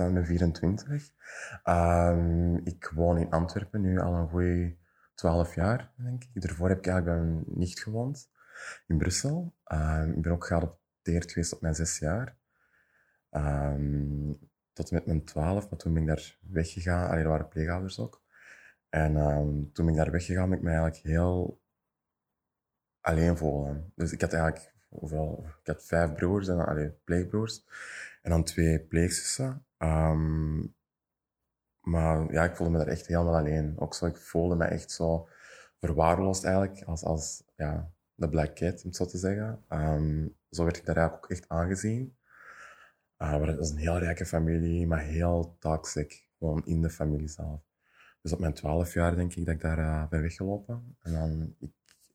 ik ben 24. Ehm, ik woon in Antwerpen nu al een goede 12 jaar, denk ik. Daarvoor heb ik eigenlijk bij mijn gewoond in Brussel. Ehm, ik ben ook geadopteerd geweest op mijn zes jaar. Ehm, tot met mijn 12, maar toen ben ik daar weggegaan. Allee, er waren pleegouders ook. En toen ben ik daar weggegaan, ben ik me eigenlijk heel alleen voelen. Dus ik had eigenlijk overal, ik had vijf broers en pleegbroers. En dan twee pleegzussen. Um, maar ja, ik voelde me daar echt helemaal alleen. Ook zo, ik voelde me echt zo verwaarloosd eigenlijk, als, als ja, de black cat, om het zo te zeggen. Um, zo werd ik daar eigenlijk ook echt aangezien. Uh, maar het is een heel rijke familie, maar heel toxic, gewoon in de familie zelf. Dus op mijn twaalf jaar denk ik dat ik daar uh, ben weggelopen. En dan, ik,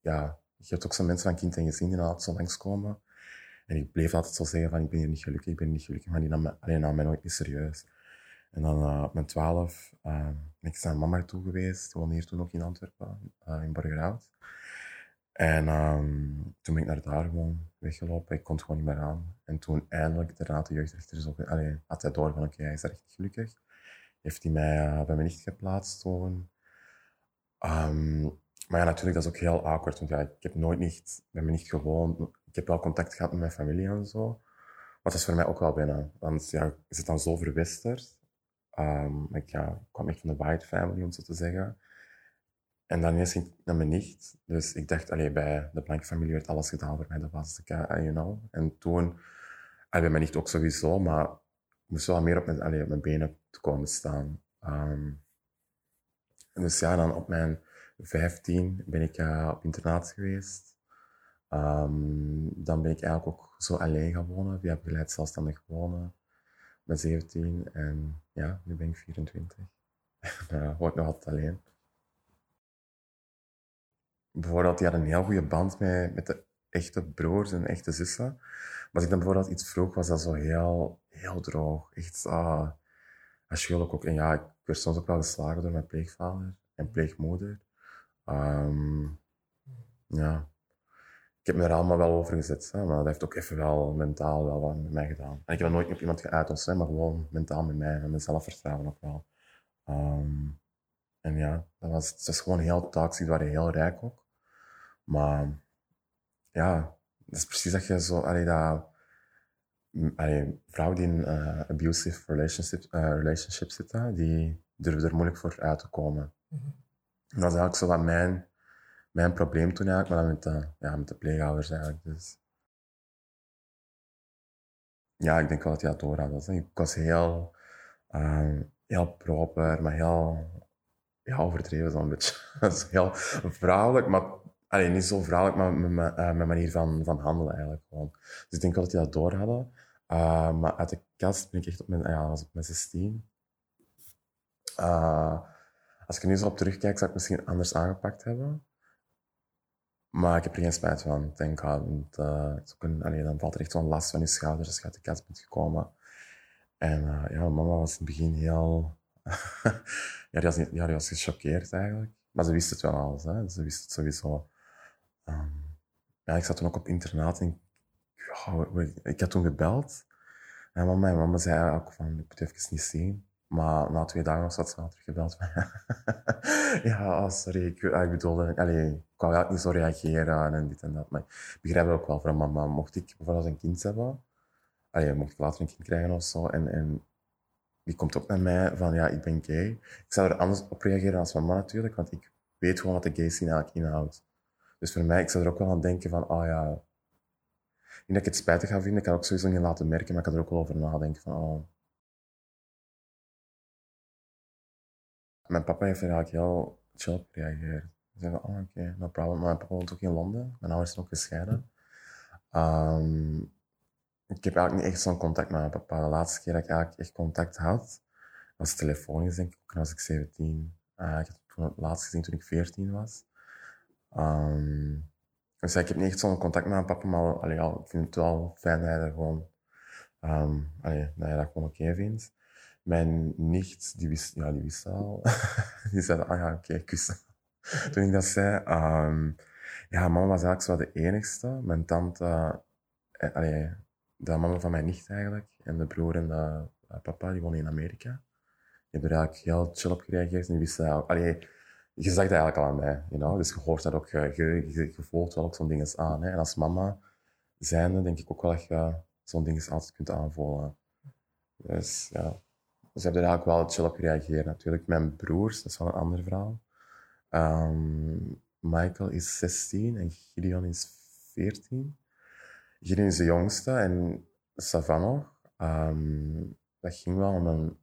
ja, je hebt ook zo'n mensen van kind en gezin die altijd zo langskomen. En ik bleef altijd zo zeggen van, ik ben hier niet gelukkig, ik ben niet gelukkig, maar die nam alleen nam mij nooit niet serieus. En dan uh, op mijn twaalf uh, ben ik naar mama toe geweest, woonde hier toen nog in Antwerpen, uh, in Borgerhout. En um, toen ben ik naar daar gewoon weggelopen, ik kon het gewoon niet meer aan. En toen eindelijk, de de jeugdrechter, zo, allee, had hij door van, oké, hij is echt gelukkig. Heeft hij mij bij mijn nicht geplaatst toen. Um, maar ja, natuurlijk, dat is ook heel awkward. Want ja, ik heb nooit niet bij me niet gewoond. Ik heb wel contact gehad met mijn familie en zo. Maar dat is voor mij ook wel binnen. Want ja, is het dan zo verwesterd. Um, ik, ja, ik kwam echt van de white family, om zo te zeggen. En dan ging ik naar mijn nicht. Dus ik dacht, allee, bij de blanke familie werd alles gedaan voor mij. Dat was de you know. En toen, allee, bij mijn nicht ook sowieso, maar ik moest wel meer op mijn, allee, op mijn benen te komen staan. Um, dus ja, dan op mijn 15 ben ik uh, op internaat geweest. Um, dan ben ik eigenlijk ook zo alleen gaan wonen, via begeleid zelfstandig wonen. Met 17 en ja, nu ben ik 24. uh, woon ik nog altijd alleen. Bijvoorbeeld, die had een heel goede band met, met de echte broers en echte zussen. Maar als ik dan bijvoorbeeld iets vroeg, was dat zo heel, heel droog. Echt uh, afschuwelijk ook. En ja, ik werd soms ook wel geslagen door mijn pleegvader en pleegmoeder. Um, ja. Ik heb me er allemaal wel over gezet, hè, maar dat heeft ook even wel mentaal wel wat met mij gedaan. En ik heb dat nooit op iemand geuit of maar gewoon mentaal met mij en mijn zelfvertrouwen ook wel. Um, en ja, dat was, het was gewoon heel toxisch, waren heel rijk ook. Maar ja, dat is precies dat je zo, allee, dat, allee, vrouwen die in uh, abusive relationship, uh, relationship zitten, die durven er moeilijk voor uit te komen. Mm -hmm. Dat is eigenlijk zo wat mijn, mijn probleem toen eigenlijk, maar met de, ja, met de pleegouders eigenlijk. Dus. Ja, ik denk wel dat hij dat door had. Ik was heel, um, heel proper, maar heel ja, overdreven zo'n beetje. heel vrouwelijk, maar niet zo vrouwelijk, maar met mijn uh, manier van, van handelen eigenlijk gewoon. Dus ik denk wel dat hij dat door hadden. Uh, maar uit de kast ben ik echt op mijn, ja, was op mijn 16. Uh, als ik nu zo op terugkijk, zou ik misschien anders aangepakt hebben. Maar ik heb er geen spijt van, denk ik. Want, uh, een, allee, dan valt er echt zo'n last van je schouders als je uit de kast bent gekomen. En uh, ja, mama was in het begin heel... ja, die was, was gechoqueerd eigenlijk. Maar ze wist het wel alles. Hè. Ze wist het sowieso. Um, ja, ik zat toen ook op internaat en ik had toen gebeld. En mama, mama zei ook van, ik moet even niet zien. Maar na twee dagen was dat ze teruggebeld. ja, oh, sorry, ik, ah, bedoelde, allee, ik wou eigenlijk niet zo reageren en dit en dat. Maar ik begrijp het ook wel van mama. Mocht ik bijvoorbeeld een kind hebben, allee, mocht ik later een kind krijgen of zo, en, en die komt ook naar mij van, ja, ik ben gay. Ik zou er anders op reageren als mama natuurlijk, want ik weet gewoon wat de gay scene eigenlijk inhoudt. Dus voor mij, ik zou er ook wel aan denken van, oh ja, niet dat ik het spijtig ga vinden, ik kan ook sowieso niet laten merken, maar ik kan er ook wel over nadenken van, oh, Mijn papa heeft er eigenlijk heel chill op gereageerd. Ze zei oh oké, okay, no problem. Maar mijn papa woont ook in Londen. Mijn ouders zijn ook gescheiden. Um, ik heb eigenlijk niet echt zo'n contact met mijn papa. De laatste keer dat ik eigenlijk echt contact had, was telefonisch, denk ik. Ook was ik 17. Uh, ik toen het laatst gezien toen ik 14 was. Um, dus ik heb niet echt zo'n contact met mijn papa, maar allee, ja, ik vind het wel fijn dat hij er gewoon, um, allee, dat, dat gewoon oké vindt. Mijn nicht, die wist, ja, die wist al. die zei, ah ja, oké, kussen. Toen ik dat zei. Um, ja, mama was eigenlijk zo de enigste. Mijn tante, eh, allee, de mama van mijn nicht eigenlijk, en de broer en de eh, papa, die woonde in Amerika. Die hebben er eigenlijk heel chill op gereageerd. En die wisten allee, je zag dat eigenlijk al aan mij. You know? Dus je hoort dat ook, je, je, je, voelt wel ook zo'n dingen aan. Hè? En als mama zijnde denk ik ook wel dat je zo'n dingen altijd kunt aanvoelen. Dus ja, dus hebben er eigenlijk wel chill op gereageerd natuurlijk. Mijn broers, dat is wel een ander verhaal. Ehm, Michael is 16 en Gideon is 14. Gideon is de jongste en Savannah, ehm, dat ging wel om een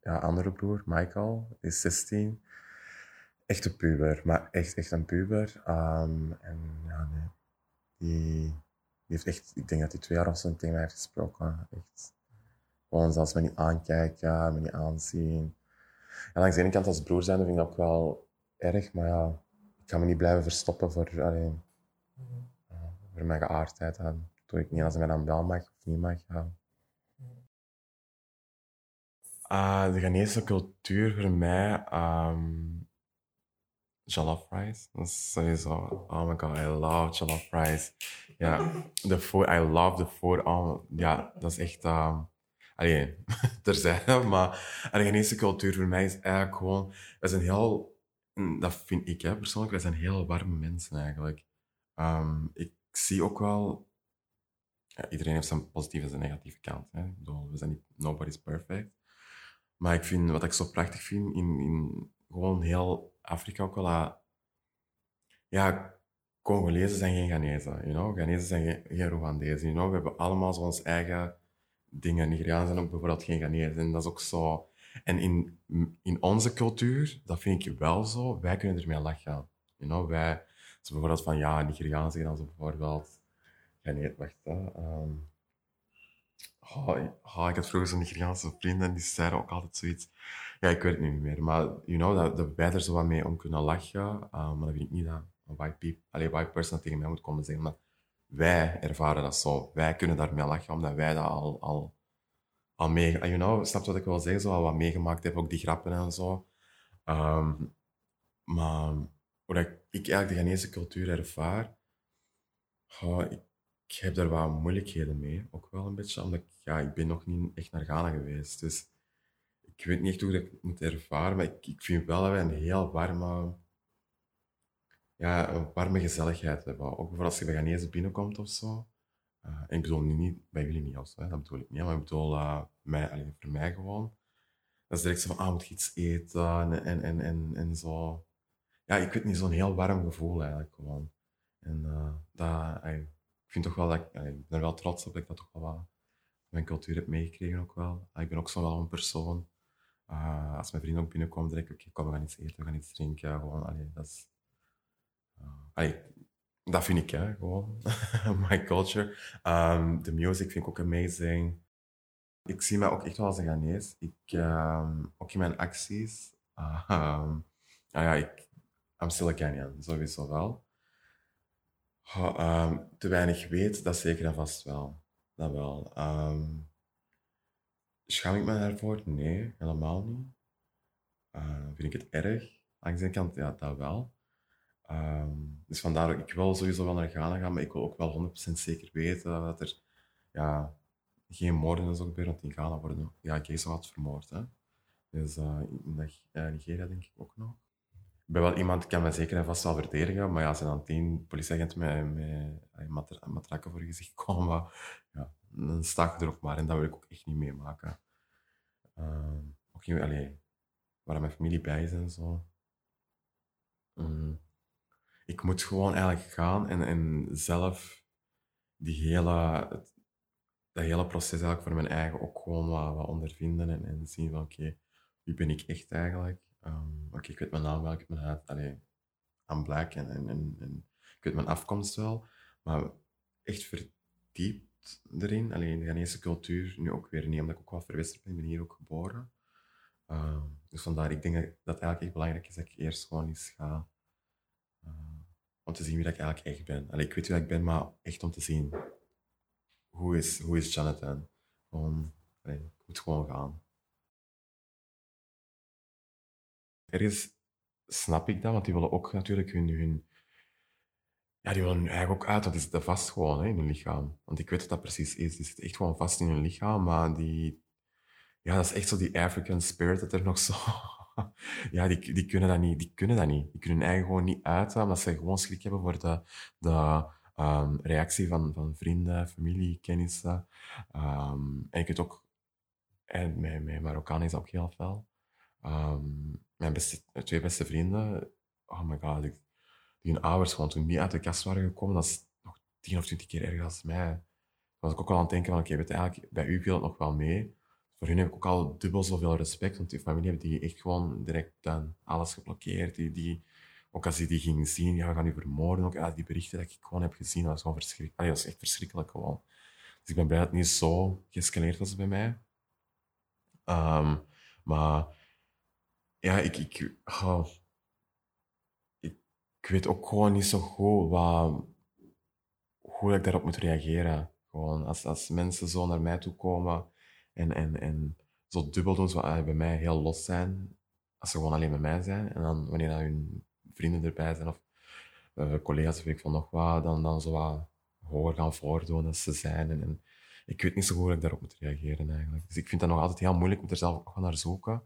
ja, andere broer, Michael, is 16. Echt een puber, maar echt, echt een puber. Ehm, en ja, nee. Die, die heeft echt, ik denk dat hij twee jaar of zo tegen mij heeft gesproken. Echt. Gewoon zelfs me niet aankijken, me niet aanzien. En langs de ene kant als broer zijn vind ik dat ook wel erg, maar ja, ik ga me niet blijven verstoppen voor, allee, ja, voor mijn geaardheid. Dat doe ik niet als hij mij dan wel mag of niet mag. Ja. Ah, de Ghanese cultuur voor mij, ehm jollof rice. Dat is sowieso, oh my god, I love jollof rice. Ja, food, I love the food. Oh, ja, dat is echt, um, allee, terzijde, maar de Ghanese cultuur voor mij is eigenlijk gewoon, wij zijn heel, mm, dat vind ik hè, persoonlijk, wij zijn heel warme mensen eigenlijk. Ehm, ik zie ook wel, ja, iedereen heeft zijn positieve en zijn negatieve kant. Hè. Bedoel, we zijn niet, nobody's perfect. Maar ik vind, wat ik zo prachtig vind in, in gewoon heel Afrika ook wel, dat, ja, Congolezen zijn geen Ghanese, you know? Ghanezen zijn geen, geen Rwandezen, you know? We hebben allemaal zo ons eigen dingen. Nigerianen zijn ook bijvoorbeeld geen Ghanezen. En dat is ook zo... En in, in onze cultuur, dat vind ik wel zo, wij kunnen ermee lachen. You know? Wij, bijvoorbeeld van, ja, Nigerianen zeggen dan zo bijvoorbeeld... Ghanese, wacht, hè. ehm, Oh, oh, ik had vroeger zo'n Nigeriaanse vriend en die zeiden ook altijd zoiets. Ja, ik weet het niet meer. Maar you know, dat, dat wij er zo wat mee om kunnen lachen. Uh, maar dat vind ik niet dat een white, white person tegen mij moet komen zeggen. Wij ervaren dat zo. Wij kunnen daarmee lachen, omdat wij dat al, al, al mee... You know, snap wat ik wil zeggen? Zo al wat meegemaakt heb, ook die grappen en zo. Ehm, maar hoe ik eigenlijk de Ghanese cultuur ervaar... Oh, ik, ik heb daar wat moeilijkheden mee, ook wel een beetje, omdat ik, ja, ik ben nog niet echt naar Ghana geweest. Dus ik weet niet echt hoe ik het moet ervaren, maar ik, ik vind wel dat wij een heel warme, ja, warme gezelligheid hebben. Ook als je bij Ghanese binnenkomt of zo. En ik bedoel niet bij jullie niet, hè, dat bedoel ik niet, maar ik bedoel uh, mij, alleen voor mij gewoon. Dat is direct zo van, ah, moet iets eten en, en, en, en, zo. Ja, ik weet niet, zo'n heel warm gevoel eigenlijk gewoon. En uh, dat, ik vind toch wel dat ik, ben er wel trots op dat ik dat toch wel wat mijn cultuur heb meegekregen ook wel. Ik ben ook zo wel een persoon. Als mijn vrienden ook binnenkomen, denk ik, oké, kom, we gaan iets eten, we gaan iets drinken. Gewoon, allee, dat is... Allee, dat vind ik, hè, gewoon. My culture. Um, de music vind ik ook amazing. Ik zie mij ook echt wel als een Ghanese. Ik, um, ook in mijn acties. Uh, ja, ik... I'm still a Kenyan, sowieso wel. Te weinig weet, dat zeker en vast wel. Dat wel. Schaam ik me daarvoor? Nee, helemaal niet. Vind ik het erg? Aan de ene kant, ja, dat wel. Um, dus vandaar dat ik wil sowieso wel naar Ghana gaan, maar ik wil ook wel 100% zeker weten dat er ja, geen moorden en zo want in Ghana worden ja, gays wat vermoord. Hè? Dus uh, in Nigeria denk ik ook nog ik ben wel iemand, die kan mij zeker en vast wel verdedigen, maar ja, er dan tien politieagenten met, met, met voor je gezicht komen, ja, dan sta je er ook maar. En dat wil ik ook echt niet meemaken. Uh, ook niet, allee, waar mijn familie bij is en zo. Um, ik moet gewoon eigenlijk gaan en, zelf die hele, het, dat hele proces eigenlijk voor mijn eigen ook gewoon wat, wat ondervinden en, en zien van oké, wie ben ik echt eigenlijk? Um, Oké, ik weet mijn naam wel, ik heb mijn huid, allee, I'm black en, en, en, ik weet mijn afkomst wel, maar echt verdiept erin, alleen de Ghanese cultuur nu ook weer niet, omdat ik ook wel verwesterd ben, ben hier ook geboren. Uh, dus vandaar, ik denk dat dat eigenlijk echt belangrijk is dat ik eerst gewoon eens ga, om te zien wie dat ik eigenlijk echt ben. Ik weet wie dat ik ben, maar echt om te zien, hoe is, hoe is Jonathan? Allee, ik moet gewoon gaan. ergens snap ik dat, want die willen ook natuurlijk hun, hun ja, die willen hun eigen ook uit. Dat is de vast gewoon hè, in hun lichaam. Want ik weet wat dat precies is. Die zit echt gewoon vast in hun lichaam, maar die, ja, dat is echt zo die African spirit dat er nog zo... ja, die, die, kunnen dat niet, die kunnen dat niet. Die kunnen hun eigen gewoon niet uiten, omdat ze gewoon schrik hebben voor de, de um, reactie van, van vrienden, familie, kennissen. Um, en ik het ook... En met, met Marokkaan is ook heel fel. Um, mijn beste, twee beste vrienden, oh my god, die, die hun ouders gewoon toen niet uit de kast waren gekomen, dat is nog tien of twintig keer erger dan mij. was ik ook al aan het denken van, oké, okay, eigenlijk, bij u viel het nog wel mee. Voor hun heb ik ook al dubbel zoveel respect, want die familie hebben die echt gewoon direct dan alles geblokkeerd. Die, die, ook als die die gingen zien, ja, we gaan die vermoorden. Ook die berichten dat ik gewoon heb gezien, dat was gewoon verschrikkelijk. dat was echt verschrikkelijk gewoon. Dus ik ben blij dat het niet zo geëscaleerd was bij mij. Um, maar ja, ik, ik, oh, ik, ik, weet ook gewoon niet zo goed wat, hoe ik daarop moet reageren. Gewoon als, als mensen zo naar mij toe komen en, en, en zo dubbel doen, zo bij mij heel los zijn, als ze gewoon alleen met mij zijn. En dan wanneer dan hun vrienden erbij zijn of uh, collega's of ik van nog wat, dan, dan zo wat hoger gaan voordoen als ze zijn. En, en, ik weet niet zo goed hoe ik daarop moet reageren eigenlijk. Dus ik vind dat nog altijd heel moeilijk, om er zelf ook naar zoeken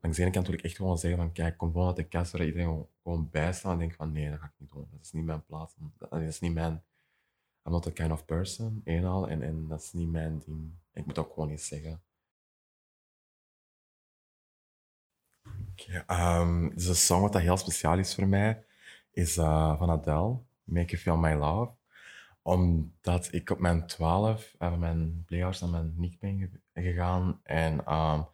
langs de ene kant wil ik echt gewoon zeggen van kijk, kom gewoon uit de kast waar iedereen gewoon, bijstaan en denk van nee, dat ga ik niet doen. Dat is niet mijn plaats. Dat, is niet mijn... I'm not that kind of person, eenmaal. En, en dat is niet mijn ding. Ik moet ook gewoon niet zeggen. Okay, um, dus een song wat dat heel speciaal is voor mij, is uh, van Adele, Make You Feel My Love. Omdat ik op mijn 12 uh, mijn playhouse naar mijn nick ben gegaan. En um,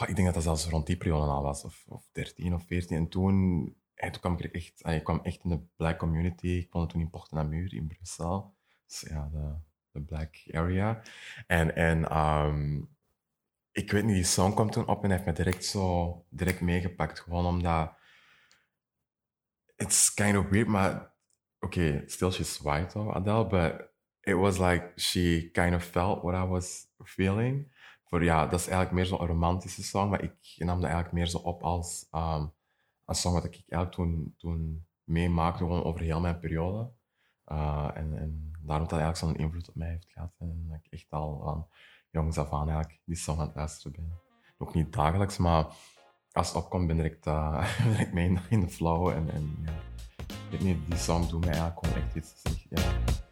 Oh, ik denk dat dat zelfs rond die periode al was, of, of 13 of 14. En toen, en toen kwam ik echt, ik kwam echt in de black community. Ik woonde toen in Porte-Namur in Brussel. Dus ja, de black area. En, en um, ik weet niet, die song kwam toen op en heeft me direct zo direct meegepakt. Gewoon omdat... It's kind of weird, maar... Oké, okay, still she's white though, Adele, but it was like she kind of felt what I was feeling voor, ja, dat is eigenlijk meer zo'n romantische song, maar ik nam dat eigenlijk meer zo op als um, een song wat ik eigenlijk toen, toen meemaakte, gewoon over heel mijn periode. Uh, en, en daarom dat eigenlijk zo'n invloed op mij heeft gehad. En dat ik echt al van jongs af aan eigenlijk die song aan het luisteren ben. Ook niet dagelijks, maar als het opkomt ben ik uh, direct mee in, de flow. En, en ja, ik weet niet, die song doet mij eigenlijk gewoon echt iets. Ja.